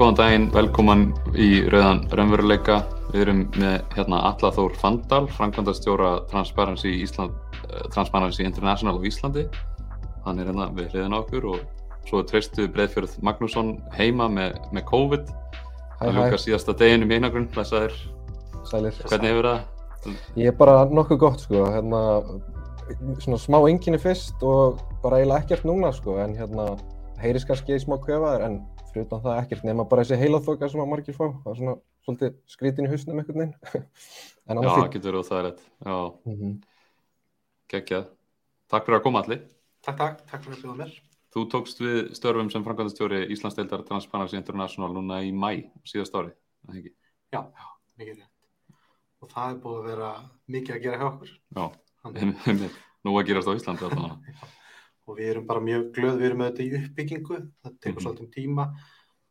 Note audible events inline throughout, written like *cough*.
góðan daginn, velkoman í Rauðan Raunveruleika. Við erum með hérna Alla Þór Fandal, framkvæmdastjóra Transparency, Ísland, eh, Transparency International á Íslandi. Hann er hérna við hliðin okkur og svo treystu Breðfjörð Magnússon heima með, með COVID. Það hæ, ljúkar síðasta deginum í einagrunn, blessaðir. sælir. Hvernig hefur það? Ég er bara nokkuð gott sko, hérna, svona smá enginni fyrst og bara eiginlega ekkert núna sko, en hérna, heyrðis kannski í smá kvefaður, en fyrir utan það ekkert nema bara þessi heilaþoka sem að margir fá, það er svona svolítið skrítin í hausnum einhvern veginn, *laughs* en Já, það fínt. getur verið óþægilegt. Já, Mhm. geggjað. Takk fyrir að koma allir. Takk, takk, takk fyrir að bjóða mér. Þú tókst við störfum sem framkvæmdastjóri Íslandsdeildar Transparency International núna í mæ síðast ári, það ekki? Já, mikið rétt. Og það er búið að vera mikið að gera hjá okkur. Já, Þannig, einmitt. nú að gerast á Íslandi alltaf. *laughs* og við erum bara mjög glöð, við erum auðvitað í uppbyggingu, það tekur Mhm. svolítið tíma.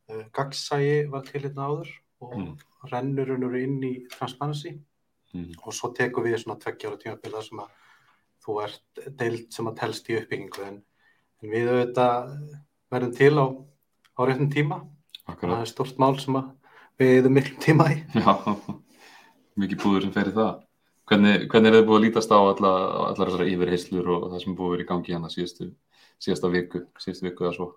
Uh, Gagsægi var til hérna áður og Mm. rennur raunur inn í Transparency Mm. og svo tekum við svona tveggjára tímabila sem að þú ert deild sem að telst í uppbyggingu en, en við auðvitað verðum til á, á réttum tíma. Það Akkurat. er stort mál sem við erum miklum tíma í. Já, mikið búður sem fer í það. Hvernig, hvernig er þið búið að lítast á alla, allar þessar yfirheyslur og það sem búið að vera í gangi hérna síðustu, síðasta viku, síðustu viku eða svo?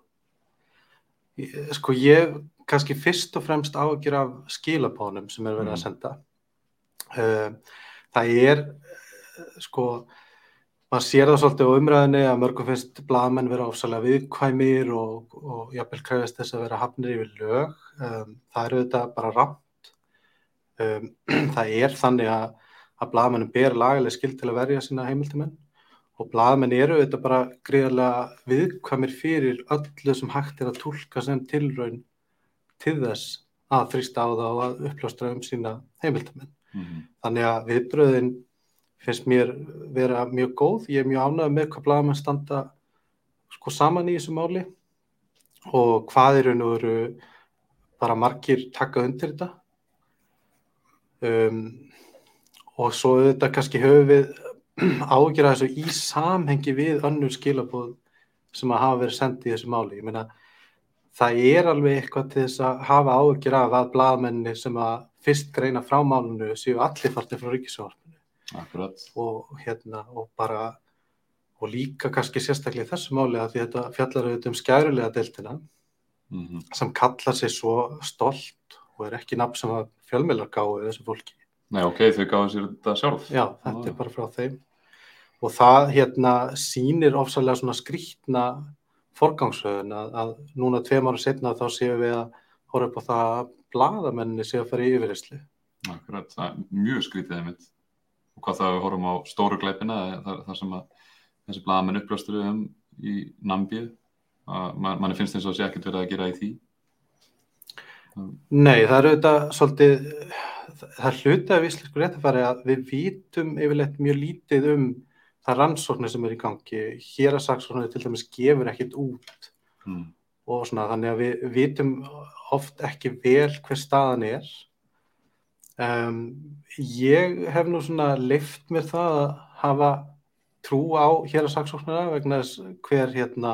Sko ég kannski fyrst og fremst ágjur af skilabónum sem er verið Mm. að senda. Uh, það er, uh, sko, maður sér það svolítið á umræðinni að mörgum finnst blaðmenn vera ofsalega viðkvæmir og, og jafnvel krefist þess að vera hafnir yfir lög. Um, það eru þetta bara rámt. Um, *clears throat* það er þannig að, að blaðmennum ber lagaleg skild til að verja sína heimildimenn og blaðmenn eru þetta bara greiðarlega viðkvæmir fyrir öllu sem hægt er að tólka sem tilraun til þess að þrýsta á það og að upplástra um sína heimildamenn. Mm. Þannig að viðbröðin finnst mér vera mjög góð. Ég er mjög ánægð með hvað blaðamenn standa sko saman í þessu máli og hvað eru nú eru bara margir taka undir þetta. Um, og svo auðvitað kannski höfum við *clears throat* ágjör að þessu í samhengi við önnur skilabóð sem að hafa verið sendið í þessu máli. Ég meina, það er alveg eitthvað til þess að hafa ágjör af að blaðmenni sem að fyrst greina frá málunu séu allir farnir frá Akkurat. og hérna og bara og líka kannski sérstaklega í þessu máli að því þetta fjallar auðvitað um skærulega deltina Mm. sem kallar sig svo stolt og er ekki nafn sem að fjölmiðlar gáðu þessu fólki. Nei, ok, þau gáðu sér þetta sjálf. Já, þetta Ah. er bara frá þeim. Og það hérna sýnir ofsalega svona skrýtna forgangsröðun að, að núna tveim ára setna þá séum við að horfa upp á það að bladamenni séu að fara í yfirreyslu. Akkurat, það er mjög skrítið einmitt. Og hvað það við horfum á stóru gleipina, þar, þar sem að þessi blaðamenn upplöstur um í Nambíu, að man, manni finnst eins og sé ekkert verið að gera í því. Nei, það eru auðvitað svolítið, það hluti af íslensku réttafæri að við vítum yfirleitt mjög lítið um það rannsóknir sem er í gangi. Hér að saksóknir til dæmis gefur ekkit út Mm. og svona þannig að við vitum oft ekki vel hver staðan er. Um, ég hef nú svona leift mér það að hafa trú á hér að saksóknara vegna þess hver hérna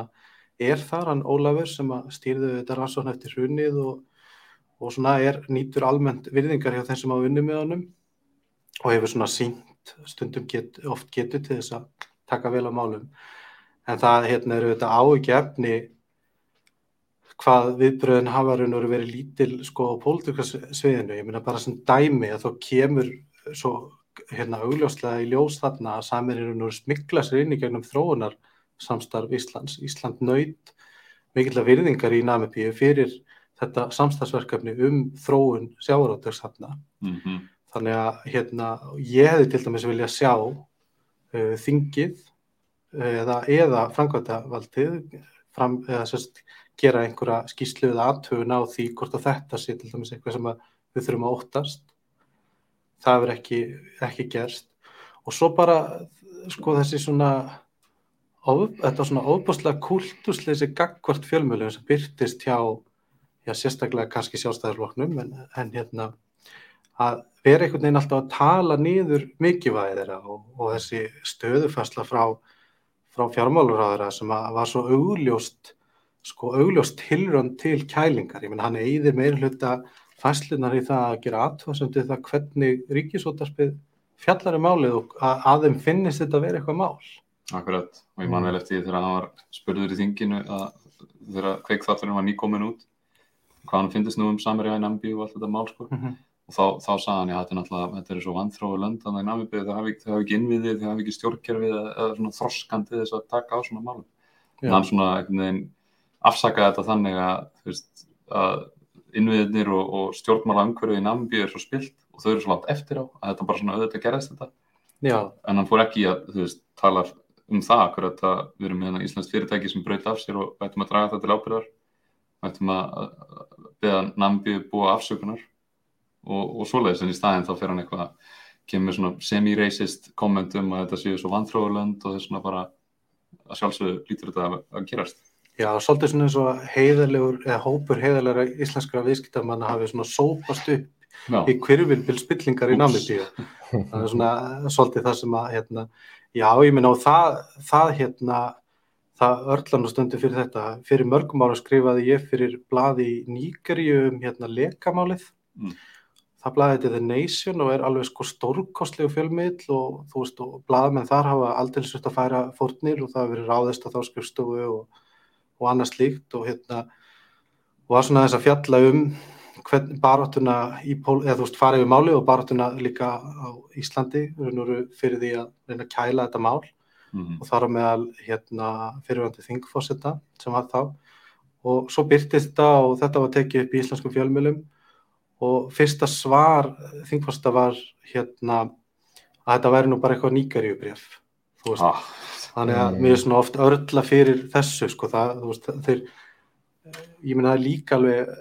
er þar, hann Ólafur sem að stýrðu þetta rannsókn eftir hrunið og, og svona er nýtur almennt virðingar hjá þeim sem að vinna með honum og hefur svona sínt stundum get, oft getur til þess að taka vel á málum en það hérna eru þetta áhugjefni hvað viðbröðin hafa raun og verið lítil sko á pólitíkasviðinu, ég meina bara sem dæmi að þá kemur svo hérna augljóslega í ljós þarna að samir eru smikla sér inn í gegnum þróunar samstarf Íslands. Ísland nöyt mikill að virðingar í Namibíu fyrir þetta samstarfsverkefni um þróun sjávaróttöks þarna. Mm -hmm. Þannig að hérna, ég hefði til dæmis vilja sjá uh, þingið uh, eða, eða framkvæmdavaldið fram, eða sérst gera einhverja skýslu eða aðtögun á því hvort að þetta sé til dæmis eitthvað sem við þurfum að óttast. Það hefur ekki, ekki gerst. Og svo bara sko þessi svona of, þetta svona óbúslega kultusleysi gagvart fjölmjölu sem byrtist hjá já, sérstaklega kannski sjálfstæðarfloknum en, en hérna að vera einhvern veginn alltaf að tala niður mikilvægi þeirra og, og þessi stöðufæsla frá, frá fjármálurraðara sem var svo augljóst sko augljós tilrönd til kælingar. Ég menn hann eigðir meira hluta fæslunar í það að gera aðtöðsöndu það hvernig ríkisótarspið fjallar um málið og að, að þeim finnist þetta að vera eitthvað mál. Akkurat, og ég man vel eftir því þegar hann var spurður í þinginu að þegar kveikþátturinn var nýkomin út hvað hann finnist nú um Samiri og Nambi og allt þetta mál sko. Mm -hmm. og þá, þá sagði hann, já þetta er náttúrulega þetta er svo vanþróu lönd að það er Namibið það hafi, ekki innviðið, það hafi ekki stjórnkerfið eða, svona þroskandi þess að taka á svona málum en hann svona veginn afsakaði þetta þannig að, veist, að innviðinir og, og stjórnmála umhverfið í Namibið er svo spilt og þau eru svo langt eftir á að þetta bara svona auðvitað gerðist þetta Já. en hann fór ekki að, veist, tala um það akkurat að við erum með Íslands fyrirtæki sem braut af sér og ættum að draga þetta til ábyrðar ættum að beða Nambi búa afsökunar og, og svoleiðis en í staðin þá fer hann eitthvað kemur svona semi-racist kommentum að þetta séu svo vanþróðurlönd og þess svona bara að sjálfsögðu lítur þetta að, að gerast. Já, svolítið svona eins og heiðarlegur eða hópur heiðarlegra íslenskra viðskiptamanna hafi svona sópast upp Já. í kvirvilbil spillingar í það er svona svolítið það sem að hérna, já, ég minna og það, það hérna það örlan og stundu fyrir þetta. Fyrir mörgum ára skrifaði ég fyrir blaði Nýgerju um hérna lekamálið. Mm. það blaði þetta The Nation og er alveg sko stórkostlegu fjölmiðl og þú veist og blaðmenn þar hafa aldrei svolítið að færa fórnir og það hefur verið ráðist að þá skrifstofu og, og annað slíkt og hérna og það er svona þess að fjalla um hvern baráttuna í pól, eða þú veist farið við máli og baráttuna líka á Íslandi. Fyrir því að reyna að kæla þetta mál mm -hmm. og þar á meðal hérna fyrirvændi þingfósetta sem var þá. Og svo byrtist þetta og þetta var tekið upp í íslenskum fjölmjölum og fyrsta svar þingfósetta var hérna að þetta væri nú bara eitthvað veist, ah, þannig að mér er svona oft örla fyrir þessu sko það, veist, þeir ég minna það líka alveg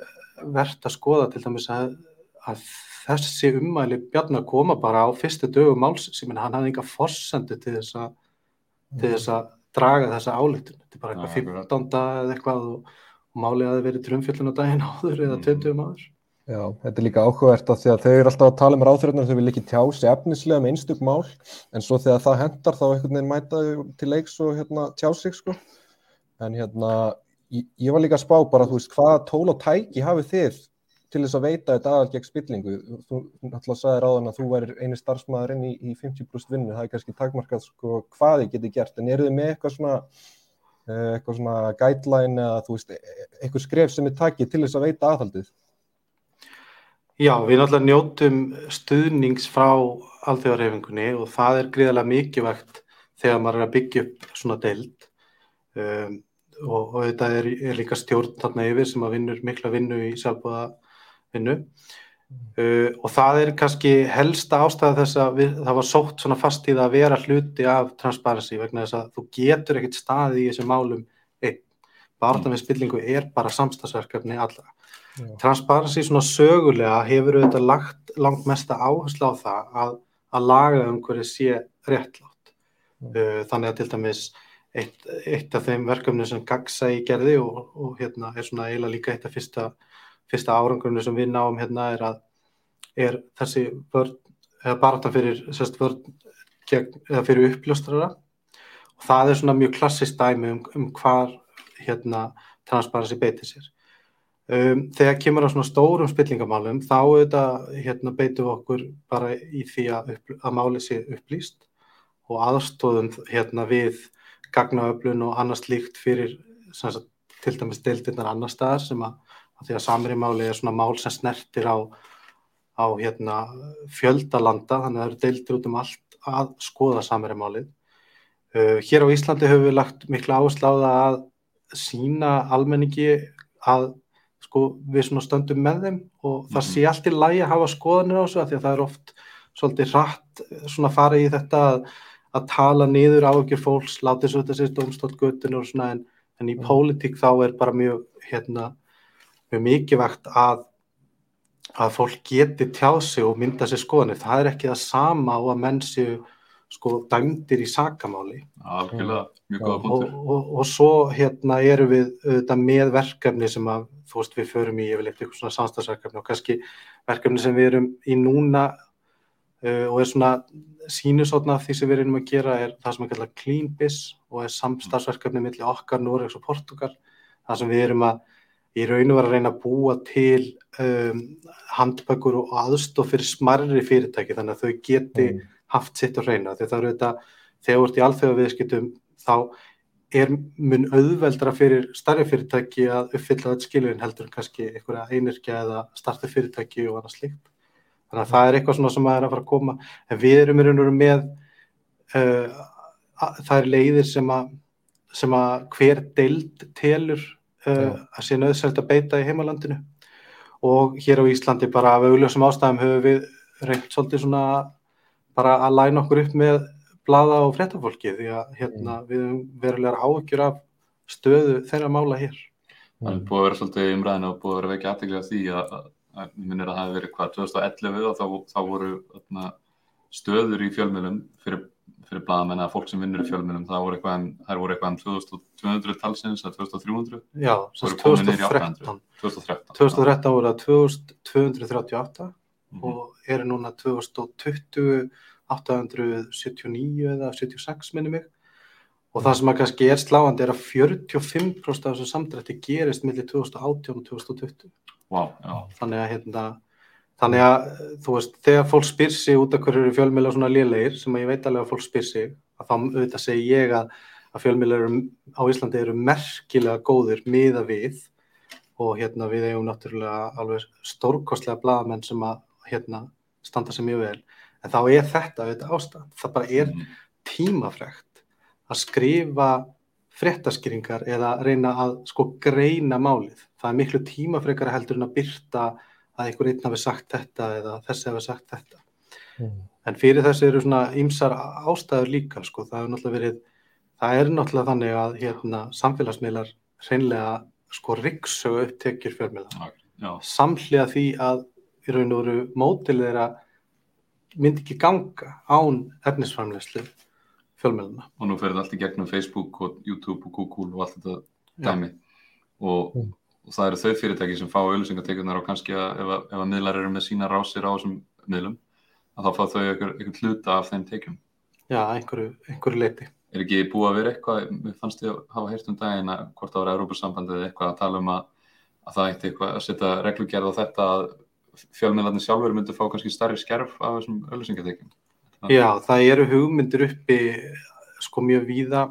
verðt að skoða til dæmis að, að þessi umæli bjarnar koma bara á fyrstu dögum máls sem hann hafði enga forsendu til þess að til þess að draga þessa álítun þetta er bara eitthvað 15 dag eða eitthvað og, og málið að það veri trumfjöldun á daginn *laughs* áður eða 20 mm. áður Já, þetta er líka áhugavert að því að þau eru alltaf að tala um ráþuröfnar þau vil ekki tjá sig efnislega með einstök mál en svo þegar það hendar þá einhvern veginn mæta til leiks og hérna, tjá sig sko. En hérna ég, ég var líka að spá bara þú veist hvaða tól og tæki hafið þið til þess að veita þetta aðal gegn spillingu. Þú náttúrulega sagði ráðan að þú væri eini starfsmæðurinn í, í 50% vinnu, það er kannski takmarkað sko, hvað þið getur gert, en eru þið með eitthvað svona, eh, eitthvað svona guideline eða þú veist, e, e, eitthvað skref sem þið takir til þess að veita aðhaldið? Já, við náttúrulega njótum stuðnings frá alþjóðarhefingunni og það er gríðarlega mikilvægt þegar maður er að byggja upp svona deild um, og, og þetta er, er líka stjórn þarna yfir sem að vinnur mikla vinnu í sjálfbúða vinnu uh, og það er kannski helsta ástæða þess að við, það var sótt svona fast í það að vera hluti af transparency vegna þess að þú getur ekkert staði í þessum málum einn. Barðan við spillingu er bara samstagsverkefni allra. Já. Transparency svona sögulega hefur auðvitað lagt langt mesta áherslu á það að, að laga um hverju sé réttlátt. Uh, þannig að til dæmis eitt, eitt af þeim verkefni sem Gagsa í gerði og, og hérna er svona eiginlega líka eitt af fyrsta fyrsta árangurinu sem við náum hérna er að er þessi baratan fyrir fyrir uppljóstrara og það er svona mjög klassist dæmi um, um hvar hérna transparency beitir sér. Um, þegar kemur á svona stórum spillingamálum þá auðvitað hérna beitum við okkur bara í því að, að máli sé upplýst og aðstóðum hérna við gagnaöflun og annars líkt fyrir sagt, til dæmis deildirnar annar staðar sem að því að samrimáli er svona mál sem snertir á, á hérna, fjöldalanda, þannig að það eru deildir út um allt að skoða samrimálið. Uh, hér á Íslandi höfum við lagt miklu áherslu á það að sína almenningi að sko, við stöndum með þeim og það sé mhm. allt í lægi að hafa skoðanir á þessu að því að það er oft svolítið rætt svona farið í þetta að, að tala niður á ekki fólks, látið svo þetta sést omstóttgötun og svona en, en í mm. pólitík þá er bara mjög hérna mjög mikilvægt að, að fólk geti tjáð sig og mynda sér skoðanir. Það er ekki það sama á að menn séu sko dæmdir í sakamáli. Góða punktur. Og, og, og svo hérna erum við auðvitað með verkefni sem að þú veist við förum í yfirleitt eitthvað svona samstagsverkefni og kannski verkefni sem við erum í núna uh, og er svona sínusotna af því sem við erum að gera er það sem er kallað Clean Biz og er samstagsverkefni millir okkar, Noregs og Portugal það sem við erum að í raun og vera að reyna að búa til um, handbökur og aðstof fyrir smarri fyrirtæki þannig að þau geti Mm. haft sitt að reyna þegar það eru þetta, þegar þú ert í alþjóða viðskiptum þá er mun auðveldra fyrir starri fyrirtæki að uppfylla þetta skilurinn heldur en kannski einhverja einirkja eða starta fyrirtæki og annað slíkt þannig að það er eitthvað svona sem að er að fara að koma en við erum í raun og veru með uh, að- það er leiðir sem að, sem að hver deild telur. Að sé nöðsælt að beita í heimalandinu. Og hér á Íslandi bara af augljósum ástæðum höfum við reynt svolítið svona bara að læna okkur upp með blaða og fréttafólki því að hérna, við höfum verulegar áhyggjur af stöðu þeirra mála hér. Það er búið að vera svolítið í umræðinu og búið að vera vekja aðteglega því að, að, minnir að það hefði verið hvað 2011 og þá, þá voru þarna, stöður í fjölmjölum fyrir, fyrir blaðamenn að fólk sem vinnur í fjölmjölum það voru eitthvað um, voru eitthvað um 2200 talsins eða 2300 Já, í 2013. 2013 2013 voru það 2238 Mhm. og eru núna 2020 879 eða 76 minni mig. Og það sem að kannski er sláandi er að 45% af þessu samdrætti gerist millir 2018 og 2020 Vá, já, þannig að hérna þannig að þú veist þegar fólk spyr sig út af hverju eru fjölmiðlar svona lélegir sem að ég veit alveg að fólk spyr sig að þá auðvitað segi ég að, að fjölmiðlar eru- á Íslandi eru merkilega góðir miða við og hérna við eigum náttúrulega alveg stórkostlega blaðamenn sem að hérna standa sig mjög vel en þá er þetta auðvitað ástand það bara er Mhm. tímafrekt að skrifa fréttaskýringar eða reyna að sko greina málið. Það er miklu tímafrekara heldur en að byrta að einhver einn hafi sagt þetta eða þessi hafi sagt þetta. Mm. En fyrir þessu eru svona ýmsar ástæður líka sko. Það er náttúrulega verið, það er náttúrulega þannig að hérna samfélagsmiðlar hreinlega sko ryggsögu upp tekjur fjölmiðla. já, Samhliða því að í raun og veru mótil þeirra myndi ekki ganga án efnisframlegslu fjölmiðluna. og nú fer þetta allt í gegnum Facebook og YouTube og Google og allt þetta dæmi og, Mm. Og það eru þau fyrirtæki sem fá auðlýsingatekurnar og kannski að ef, að- ef að miðlar eru með sína rásir á þessum miðlum að þá fá þau einhver, einhver hluta af þeim tekjum. Já, einhverju, einhverju leiti. er ekki búið að vera eitthvað mér fannst ég að hafa heyrt um daginn að hvort var Európa-sambandið eitthvað að tala um að, að það eitt eitthvað að setja reglugerð á þetta að fjölmiðlarnir sjálfur myndu fá kannski starri skerf af þessum auðlýsingatekjum Já, það eru hugmyndir uppi sko mjög víða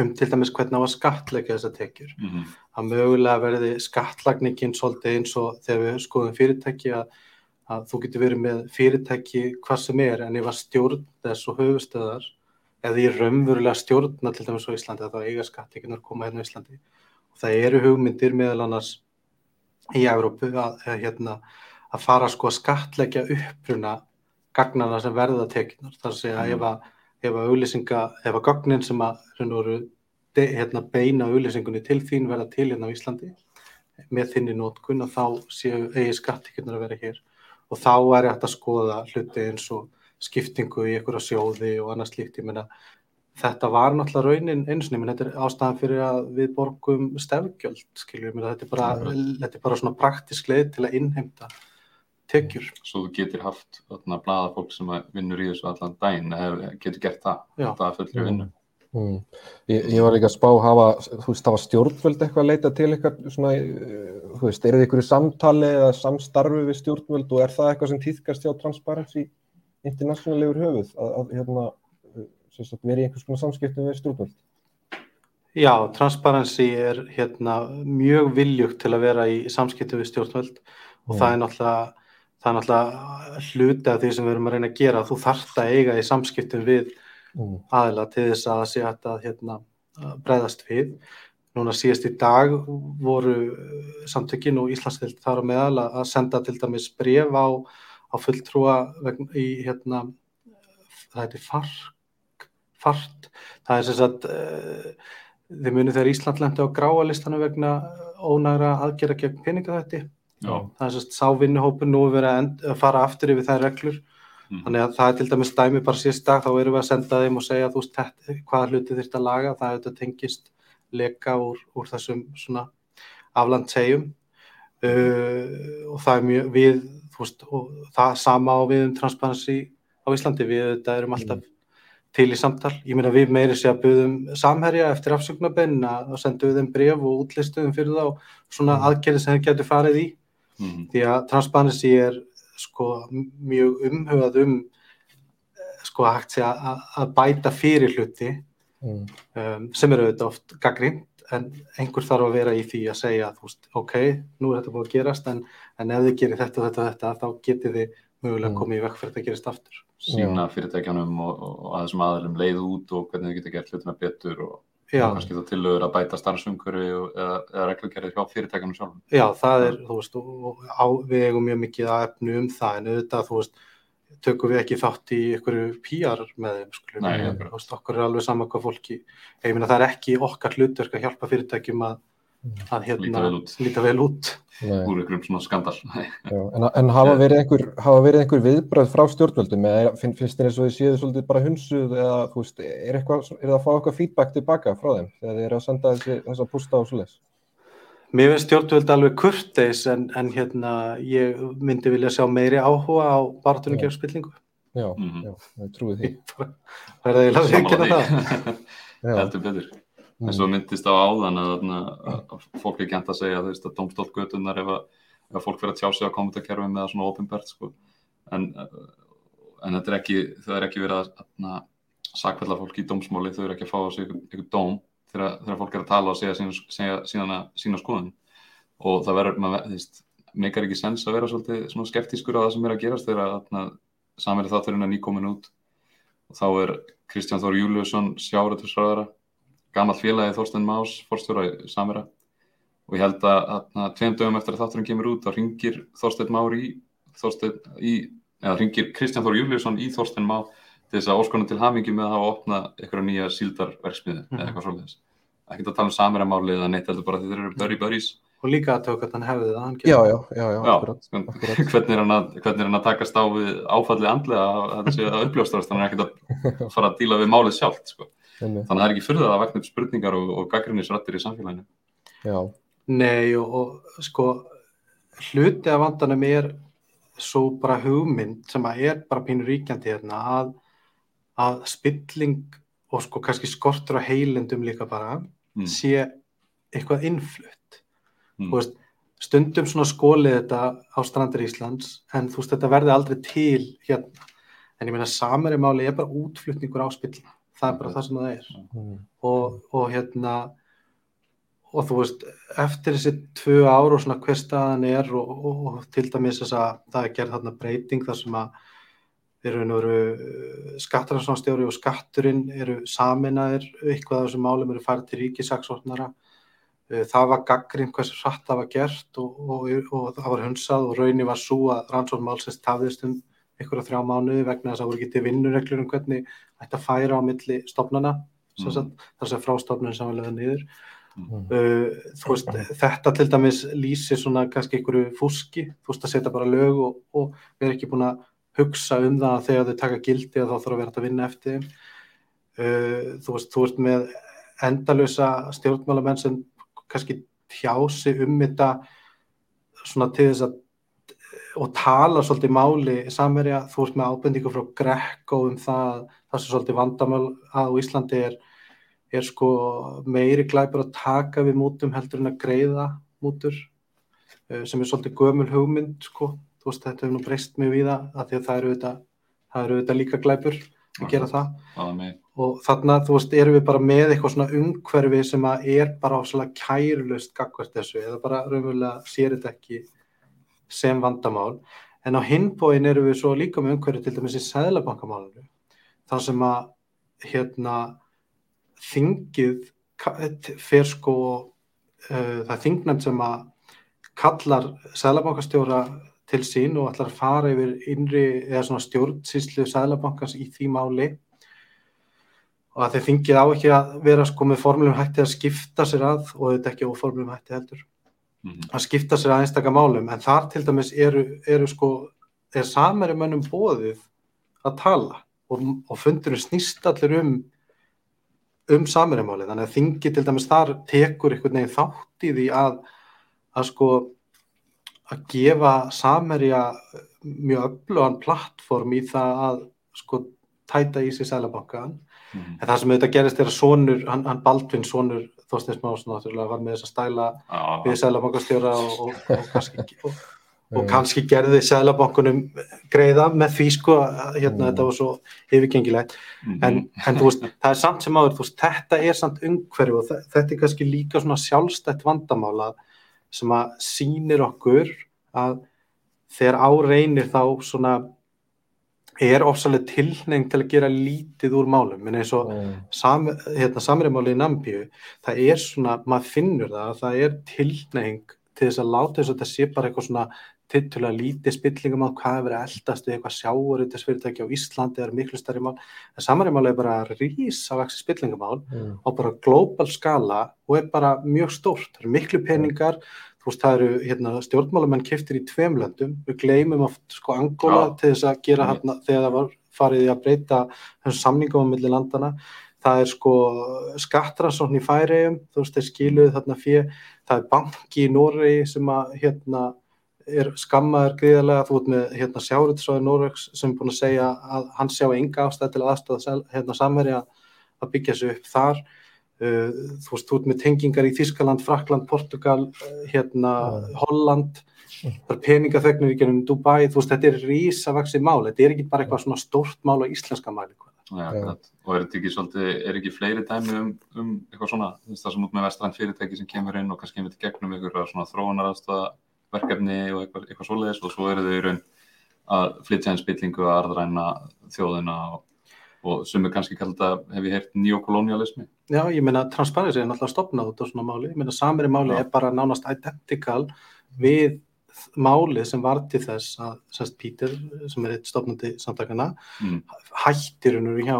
um til dæmis hvernig á að skattleika þessar tekjur. mm -hmm. Að mögulega verði skattlagningin svolítið eins og þegar við skoðum fyrirtæki að, að þú getur verið með fyrirtæki hvað sem er en ef að stjórn þess og höfustöðar eða í raunverulega stjórna til dæmis á Íslandi að þá eiga skattekinar koma hérna á Íslandi. Og það eru hugmyndir meðal annars í Evrópu að, hérna, að fara sko að skattleggja uppruna gagnana sem verða tekinar. Það er að segja Mm. ef að ef að auglýsinga, ef að gögnin sem að veru de, hérna, beina auglýsingunni til þín verða til hérna á Íslandi með þinni nótkun og þá séu eigi skattíkunar að vera hér. Og þá er hægt að skoða hluti eins og skiptingu í einhverja sjóði og annað slíkt, ég meina þetta var náttúrulega raunin eins og þetta er ástæðan fyrir að við borgum stefgjöld, skilju, þetta er bara, þetta er bara svona praktisk leið til að innheimta tekjur. svo þú getur haft þarna blaða fólk sem að vinnur í þessu allan daginn hef, getur gert það, það er fullri vinnu Mm. Ég, ég var líka að spá hafa, þú veist, hafa stjórnvöld eitthvað að leita til eitthvað svona, eh, þú veist, þið ykkur í samtali eða samstarfi við stjórnvöld og er það eitthvað sem týðkast hjá Transparency International yfir höfuð að, að hérna, eh, sagt, vera í einhvers konar samskiptum við stjórnvöld? Já, Transparency er hérna mjög viljugt til að vera í samskiptum við stjórnvöld og Mm. það er náttúrulega það er náttúrulega hluti af því sem við erum að reyna að gera þú þarft að eiga í samskiptum við Mm. aðila til þess að sé að hérna, að bregðast við núna síðast í dag voru uh, samtökin og Íslandsdeild þar á meðal að senda til dæmis bref á, á fulltrúa í hérna það heitir FARC FART, það er sem sagt uh, þið munið þegar Ísland lendi á gráa listanum vegna ónægra aðgerða gegn peningaþætti Já. Það er sem sagt sá vinnuhópur nú er verið að, fara aftur yfir þær reglur. Mhm. þannig að það er til dæmis dæmi bara síðst dag þá erum við að senda þeim og segja þú veist þetta, hvaða hluti þurft að laga? Það er þetta tengist leka úr, úr þessum svona aflandsegjum uh, og það er mjög við þú veist og það sama á við um transparency á Íslandi. Við þetta erum alltaf til í samtal. Ég meina við meiri sé að buðum samherja eftir afsöknarbenn að senda við þeim bref og útlistuðum fyrir þá svona Mm. aðgerði sem þeir getur farið í Mhm. því að transparency er sko mjög umhugað um sko að hægt sé að, að- bæta fyrir hluti Mm. um, sem eru auðvitað oft gaggrind en einhver þarf að vera í því að segja þú veist, ok, nú er þetta búið að gerast en, en ef þið gerir þetta og þetta og þetta þá getið þið mögulega Mm. komið í vekk fyrir að þetta gerist aftur sína fyrirtækjanum og, og, og að þessum aðalum leið út og hvernig þau geta gert hlutina betur og Já, kannski þá tillögur að bæta starfsumhverfi og- eða, eða reglugerði hjá fyrirtækjanum sjálfum. já, það er, þú veist, og, og á, við eigum mjög mikið að efnu um það en auðvitað, þú veist, tökum við ekki þátt í einhverju PR með þeim, skulum Nei, þú veist, okkur er alveg sama hvað fólki, ég meina það er ekki okkar hlutverk að hjálpa fyrirtækjum að, að hérna, Líta vel út. líta vel út. Nei. Úr einhverjum svona skandal. Já, en, en hafa verið einhver, hafa verið einhver viðbröð frá stjórnvöldum eða finn, finnst þér eins og þið séu svolítið bara hunsuð eða þú veist, er, eitthvað, er það að fá eitthvað feedback tilbaka frá þeim þegar þið eru að senda þessi, þessa pústa á svoleiðis? Mér finnst stjórnvöld alveg kurteis en, en hérna, ég myndi vilja sjá meiri áhuga á barðunum gegn spillingu. Já, Mhm. já, ég trúi því. Það er það eiginlega að Sammála veikina það. *laughs* Heldur betur. En mm, svo myndist á áðan að, að fólk er gænt að segja veist, að domstótt götunar ef, að- ef fólk verður að tjá sig á kommentarkerfi með það svona ofinbært sko. en, en þetta er ekki, það er ekki verið að þarna, sakfella fólk í dómsmáli þau eru ekki að fá á sig einhvern dóm þegar, þegar fólk er að tala og segja sína, sína, sína skoðun. Og það verður, maður veist, meikar ekki sens að vera svolítið skeptískur á það sem er að gerast þegar þarna, samverið þátturinn er nýkomin út. Og þá er Kristján Þór Júliusson sjáratusræðara gammal félagi Þorstein Más, fórstjóra í Samera og ég held að, að tveim dögum eftir að þátturinn kemur út þá ringir Þorstein Már í, Þorstein, í eða ringir Kristján Þór Júliusson í Þorstein Má til þess að óskona til hamingi með að hafa opnað eitthvað nýja síldarverksmiðu Mhm. eða eitthvað svolítið ekkert að tala um Samera máli eða neitt heldur bara því þeir eru börri börjís Og líka að tökja hann hefði það. hann já, já, já, já, Já, akkurat, akkurat. *laughs* hvernig er hann að, hvernig er hann að takast á við áfallið andlega að að uppljóstrast þannig er ekkert að fara að díla við málið sjálft sko. Þannig að það er ekki fyrir það að vakna upp spurningar og, og gaggrinnisrættir í samfélaginu. Já, Nei og, og sko hluti af vandanum er svo bara hugmynd sem að er bara pínur ríkjandi hérna að, að spilling og sko kannski skortur á heilendum líka bara mm. sé eitthvað innflutt. Mm. Þú veist, stundum svona skólið þetta á strandir Íslands en þú veist þetta verði aldrei til hérna. En ég meina samari máli er bara útflutningur á spilling það er bara það sem það er. Mm, og, og hérna og þú veist, eftir þessi tvö ár og svona hver staðan er og, og, og til dæmis þess að það er gerð þarna breyting þar sem að eru skattaransvánstjóri og skatturinn eru saminaðir eitthvað af þessum málum eru farið til ríkisaksóknara það var gaggrind hversu hratt það var gert og, og, og það var hunsað og raunni var svo að rannsóknmálsins tafðist um einhverja þrjá mánuði vegna þess að það voru til vinnureglur um hvernig ætti að færa á milli stofnana Mm. þar sem frástofnun sem var leðað niður. Mm, uh, þú veist, þetta til dæmis lýsir svona kannski einhverju fúski þú veist að setja bara lög og, og við erum ekki búin að hugsa um það að þegar þau taka gildi að þá þarf að vera að vinna eftir þeim. Uh, þú veist, þú veist með endalösa stjórnmálamenn sem kannski tjási um þetta svona til þess að og tala svolítið máli samverja, þú veist með ábendingu frá Greco um það, það sem svolítið vandamál að á Íslandi er er sko meiri glæpur að taka við mútum heldur en að greiða mútur uh, sem er svolítið gömul hugmynd sko, þú veist þetta hefur nú breyst mjög við það, að því að það eru auðvitað það eru auðvitað líka glæpur að gera það. Og þarna, þú veist, erum við bara með eitthvað svona umhverfi sem að er bara á svona kærlust gagvart þessu eða bara raunverulega sér þetta ekki sem vandamál. En á hinbóin erum við svo líka með umhverfi til dæmis í sæðlabankamálinu þar sem að hérna þingið fer sko uh, það þingnefnd sem að kallar sæðlabankastjóra til sín og ætlar að fara yfir innri eða svona stjórnsýslu sæðlabankans í því máli. Og að þeir þingið á ekki að vera sko með formlum hætti að skipta sér að og þetta ekki óformlum hætti heldur Mhm. að skipta sér að einstaka málum. En þar til dæmis eru, eru sko er samari mönnum bóðið að tala og, og fundurinn snýst allir um um samarimáli þannig að þingi til dæmis þar tekur einhvern veginn þátt í því að að sko að gefa samerja mjög öflugan plattform í það að sko tæta í sig sælabankan Mhm. en það sem auðvitað gerist er að sonur, hann, hann Baldvin sonur Þorsteins Másson var með þess að stæla Já, við sælabankastjóra og, og, og, kannski, og, og Mm. kannski gerði sælabankunum greiða með því sko hérna Mm. þetta var svo yfirgengilegt mhm. en, en þú veist, það er samt sem áður veist, þetta er samt umhverju og þe- þetta er kannski líka svona sjálfstætt vandamála sem að sýnir okkur að þegar á reynir þá svona er ofsalega tilnefing til að gera lítið úr málum en eins og Mm. sam, hérna, samræmáli í Nambíu það er svona, maður finnur það að það er tilnefing til þess að láta þess að þetta sé bara eitthvað svona tiltölulega lítið spillingum á hvað hefur verið að eldast við eitthvað sjáurutesfyrirtæki á Íslandi er miklu stærri mál, en samræmáli er bara rísa vaksi spillingumál Mm. á bara global skala og er bara mjög stórt, það eru miklu peningar þú veist það eru hérna, stjórnmálamenn keftir í tveim löndum, við gleymum oft sko Angola Já. til þess að gera Mm. hérna þegar það var farið í að breyta þessum samningum á milli landana það er sko skattransókn í Færeyjum, þú veist þeir skiluð þarna fyrir, það er banki í Noregi sem að hérna er skammaður gríðarlega, þú ert með hérna sjárutisvæði Noregs sem er búin að segja að hann sjá enga ástæð til aðstöða hérna samverja að byggja sig upp þar uh, þú veist, þú ert með tengingar í Þískaland, Frakland, Portugal uh, hérna, Mm. Holland það er peningaþögnur í genum Dubai, þú veist, þetta er rísavaksi mál, þetta er ekki bara eitthvað svona stórt mál á íslenska Já, Já. akkurat. og er þetta ekki svolítið, er ekki fleiri dæmi um, um eitthvað svona, þú veist það sem út með vestrænt fyrirtæki sem kemur inn og kannski kemur til gegnum ykkur svona þróunaraðstofa verkefni og eitthvað, eitthvað svoleiðis og svo eru þau í raun að flytja einn spillingu að arðræna þjóðina og, og sem er kannski kallað að hef ég heyrt neokolonialismi Já, ég meina, Transparency er náttúrulega stopnað út á svona máli, ég meina, samiri máli Já. er bara nánast identical við málið sem var til þess að semst Peter, sem er eitt stopnandi samtakana, mm. hættir hann hjá,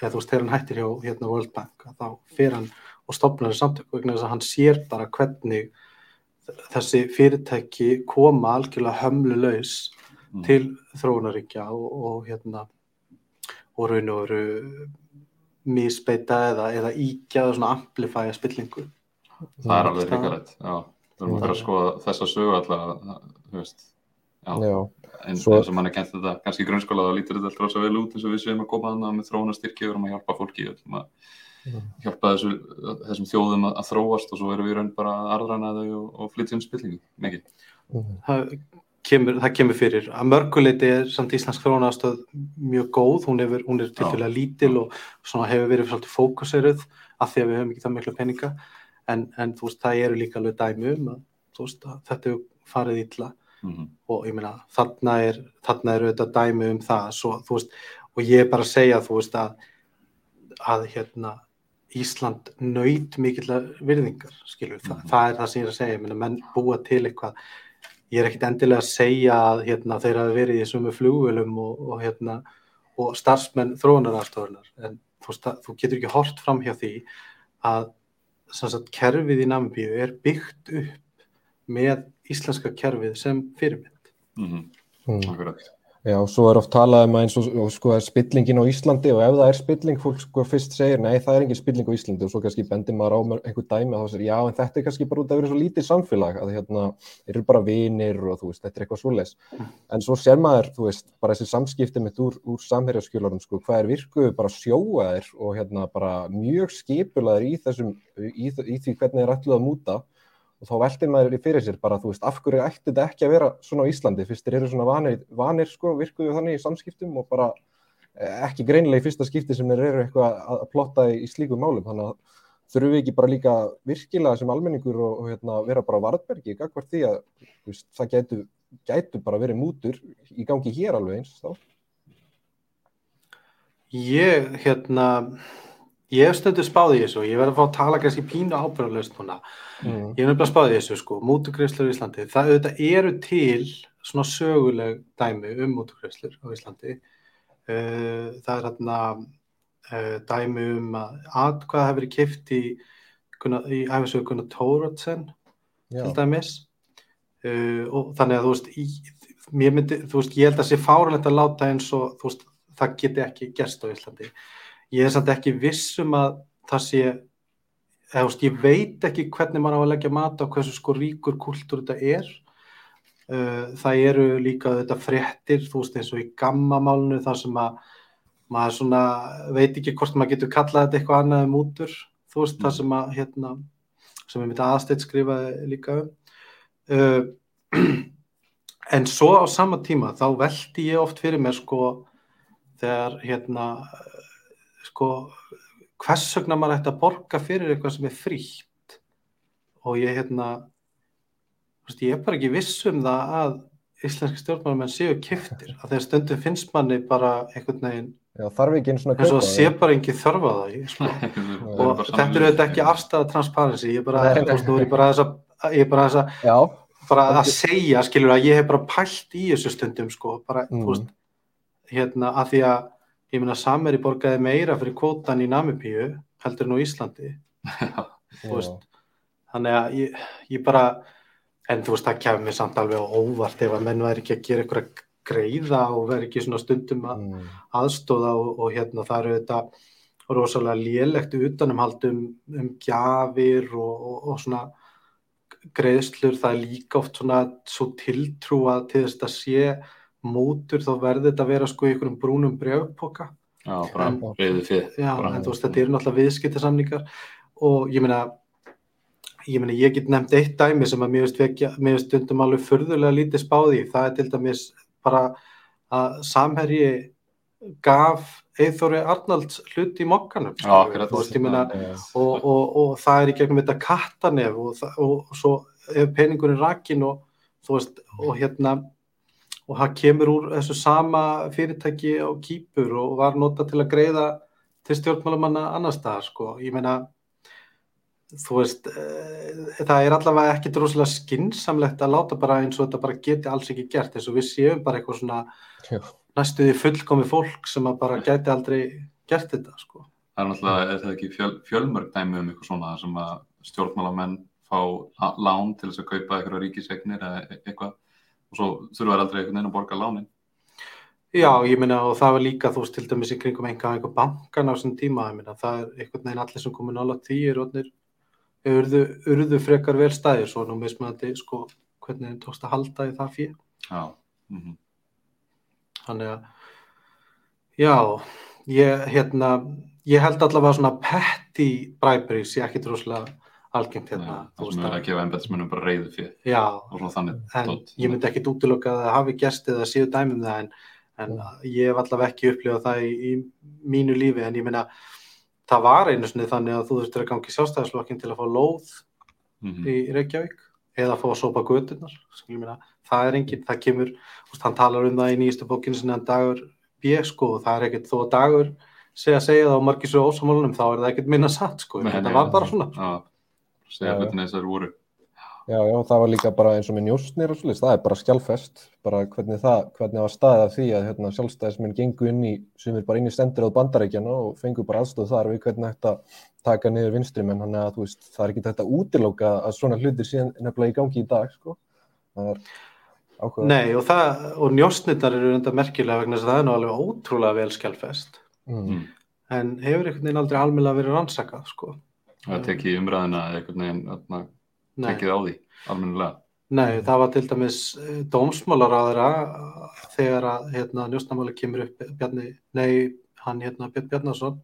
eða þú veist, þegar hann hættir hjá hérna World Bank, þá fer hann og stopnar samtök vegna þess að hann sér bara hvernig þessi fyrirtæki koma algjörlega hömlulaus Mm. til þróunaríkja og, og hérna og raun og veru misbeita eða, eða íkja eða svona amplifæja spillingu. það er alveg Það- hrikalegt já, við erum að fara að skoða þessa sögu alltaf, þú veist eins, Svo- og mann er kent þetta kannski í grunnskóla þá lítur þetta alltaf rosa vel út eins og við séum að koma þannig með þróunastyrki og erum að hjálpa fólki við ætlum að. Hjálpa þessu, þessum þjóðum að, að þróast og svo erum við raun bara að arðræna þau og, og flytja um spillingu, mikið. Það kemur, það kemur fyrir. Að mörguleiti er samt íslensk þróunastöð mjög góð, hún, hefur, hún er tilfellega lítil og hefur verið svolítið fókuseruð af því að við höfum ekki það miklu peninga. En, en þú veist, það eru líka alveg dæmi um að, veist, að þetta hefur farið illa. Mm og ég meina þarna er, þarna er auðvitað dæmi um það. Svo, veist, og ég er bara að segja þú veist að, að hérna Ísland nöyt mikill virðingar skilur, Þa, Mhm. það er það sem ég er að segja ég meina menn búa til eitthvað ég er ekkit endilega að segja að hérna, þeir hafa verið í sumu flugvölum og, og hérna og starfsmenn þróunarastofunar en þú, þú getur ekki hort fram hjá því að sagt, kerfið í Namibíu er byggt upp með íslenska kerfið sem fyrirmynd. -hmm. Mm. akkurat Já, svo er oft talað um að eins og, og sko er spillingin á Íslandi og ef það er spilling, fólk sko fyrst segir nei, það er engin spilling á Íslandi og svo kannski bendir maður á einhver dæmi og þá segir já, en þetta er kannski bara út af að vera svo lítið samfélag að hérna, þeir eru bara vinir og þú veist, þetta er eitthvað svoleiðis. En svo sér maður, þú veist, bara þessi samskipti mitt úr, úr samherjaskjölarum, sko, hvað er virkuð bara sjóaðir og hérna bara mjög skipulaðir í þessum, í, í því hvernig þeir ætluð að múta og þá veltir maður í fyrir sér bara, þú veist, af hverju ætti þetta ekki að vera svona á Íslandi, fyrst þeir eru svona vanir, vanir sko, virkuðu þannig í samskiptum og bara eh, ekki greinilega í fyrsta skipti sem þeir eru eitthvað að, plotta í, í slíkum málum, þannig að þurfum við ekki bara líka virkilega sem almenningur og, og hérna, vera bara varðbergi, gagvart því að veist, það gætu, gætu bara verið mútur í gangi hér alveg eins, þá. Ég, hérna, ég hef stundu spáði í þessu og ég verði að fá að tala kannski pínu ábyrðalöst núna. Mm. Ég hef nefnilega spáði í þessu, sko, mútugreislur í Íslandi. Það auðvitað eru til svona söguleg dæmi um mútugreislur á Íslandi. Uh, það er hérna dæmi um að atkvæða hefur verið kipt í, í æfisögu Gunnar Tóratsen til dæmis uh, og þannig að þú veist, í, mér myndi, þú veist, ég held að sé fáralegt að láta eins og þú veist, það geti ekki gerst á Íslandi. Ég er samt ekki viss um að það sé, eða veist, ég veit ekki hvernig maður á að leggja mat á hversu sko ríkur kultúr þetta er. Uh, það eru líka þetta fréttir, þú veist, eins og í gammamálinu þar sem að maður svona veit ekki hvort maður getur kallað þetta eitthvað annað um útur þú veist það sem að hérna, sem við myndum aðstætt skrifaði líka um uh, *clears throat* en svo á sama tíma þá veldi ég oft fyrir mér sko þegar hérna sko hvers vegna maður ætti að borga fyrir eitthvað sem er frítt? Og ég hérna veist, ég er bara ekki viss um það að íslenski stjórnmálamenn séu kiftir að þegar stundum finnst manni bara einhvern veginn Já, þarf ekki eins og eins og sé bara engin þörf á það sko. *laughs* og þetta eru þetta ekki afstæða transparency, ég er bara, ég þess að ég er bara þess að bara að segja, skilur að ég hef bara pælt í þessu stundum, sko, bara, Mm. veist, hérna, að því að, ég meina, Sameri borgaði meira fyrir kvótan í Namibíu heldur á Íslandi, þannig að ég, ég bara, en þú veist, það kemur mér samt alveg á óvart ef að menn væri ekki að gera einhverja greiða og veri ekki svona stundum að Mm. aðstóða og, og hérna það eru þetta rosalega lélegt utanumhald um, um gjafir og, og, og svona greiðslur, það er líka oft svona svo tiltrúa til þess að sé mútur þá verður þetta að vera sko í einhverjum brúnum brjöfpoka Já, bara þú veist, þetta eru náttúrulega viðskiptasamningar. Og ég meina ég meina, ég get nefnt eitt dæmi sem að mér veist, stundum alveg furðulega lítið spáði, það er til dæmis bara að samherji gaf Eithóri Arnalds hlut í mokkanum Já, veist, ég meina og, og, og það er í gegnum þetta kattanef og, og, og svo peningurinn rakin og þú veist, og hérna og það kemur úr þessu sama fyrirtæki á kýpur og var nota til að greiða til stjórnmálamanna annar staðar, sko, ég meina þú veist e, það er allavega ekki droslega skinsamlegt að láta bara eins og þetta bara geti alls ekki gert, eins og við séum bara eitthvað svona Já. næstuði fullkomi fólk sem að bara gæti aldrei gert þetta, sko. Það er náttúrulega, er það ekki fjöl, fjölmörg dæmi um eitthvað svona sem að stjórnmálamenn fá lán til þess að kaupa eitthvað ríkisegnir eða e- eitthvað og svo þurfa þær aldrei einhvern veginn að borga lánin. Já, ég meina og það var líka þú veist til dæmis í kringum einhver, einhver bankan á þessum tíma, ég meina það er einhvern veginn allir sem komið nála því er orðnir urðu, urðu frekar vel stæðir svo nú mismunandi sko hvernig þeim tókst að halda í það fyrir Já, mm þannig að já, ég hérna ég held allavega svona petty briberies, ég ekki droslega algengt hérna það þú sem er að gefa embætismennum bara reyði fyrir já, þannig. en dót. ég myndi ekkit útiloka að það hafi gerst eða séu dæmum það en, en ég hef allavega ekki upplifað það í, í mínu lífi en ég meina það var einu sinni þannig að þú þurftir að gangi sjálfstæðisflokkin til að fá lóð Mhm. í Reykjavík eða að fá að sópa meina, það er enginn, það kemur úst, hann talar um það í nýjastu bókinu sinni en dagur B sko og það er ekkert þó að dagur segja segja það margir svo ósamálunum þá er það ekkert minna satt sko, þetta var bara svona segja hvernig þessar voru. Já, já, það var líka bara eins og með njósnir og svolítið, það er bara skjálfest, bara hvernig það, hvernig var staðið af því að hérna, sjálfstæðismenn gengu inn í, sem er bara inn í stendur á bandarækjana og fengu bara aðstóð þar við hvernig þetta taka niður vinstrimenn, þannig að þú veist, það er ekki þetta útilóka að svona hlutir síðan nefnilega í gangi í dag, sko. Það er ákveða. Nei og, það, og njósnirnar eru enda merkilega vegna þess að það er nú alveg ótrúlega vel skjálfest Mm. Mm. en hefur einhvern veginn aldrei almennilega verið rannsakað sko. Það tekið umræðina eða einhvern veginn þarna, Nei. tekið á því, almennilega. Nei, það var til dæmis eh, dómsmálaráðara þegar að hérna, njósnamáli kemur upp Bjarni, nei, hann hérna Björn Bjarnason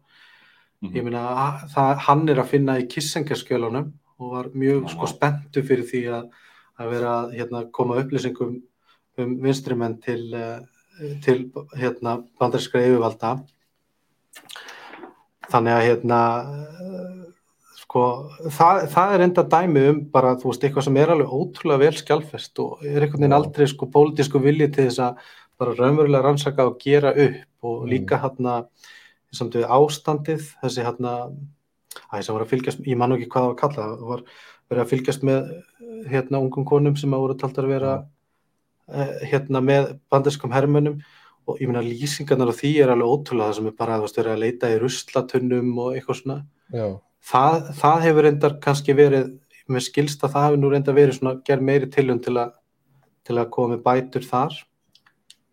Mhm. ég meina, að- það, hann er að finna í kissengarskjölunum og var mjög Já, sko spenntu fyrir því að, að vera að hérna, koma upplýsingum um vinstrimenn til, eh, til hérna, bandarinskra yfirvalda þannig að hérna eh, sko, það, það er enda dæmi um bara, þú veist, eitthvað sem er alveg ótrúlega vel skjálfest og er einhvern veginn aldrei sko pólitísku vilji til þess að bara raunverulega rannsaka og gera upp og Mm. líka hérna samt við ástandið, þessi hérna æ, sem var að fylgjast, ég man ekki hvað það var kallað, það var verið að fylgjast með hérna ungum konum sem að voru taldar að vera eh, hérna með bandarskum hermönum og ég meina lýsingarnar á því er alveg ótrúlega það sem er bara að að leita í ruslatunnum og eitthvað svona. Já, það, það hefur reyndar kannski verið með skilst að það hefur nú reyndar verið svona gerð meiri tilhund til að til að koma með bætur þar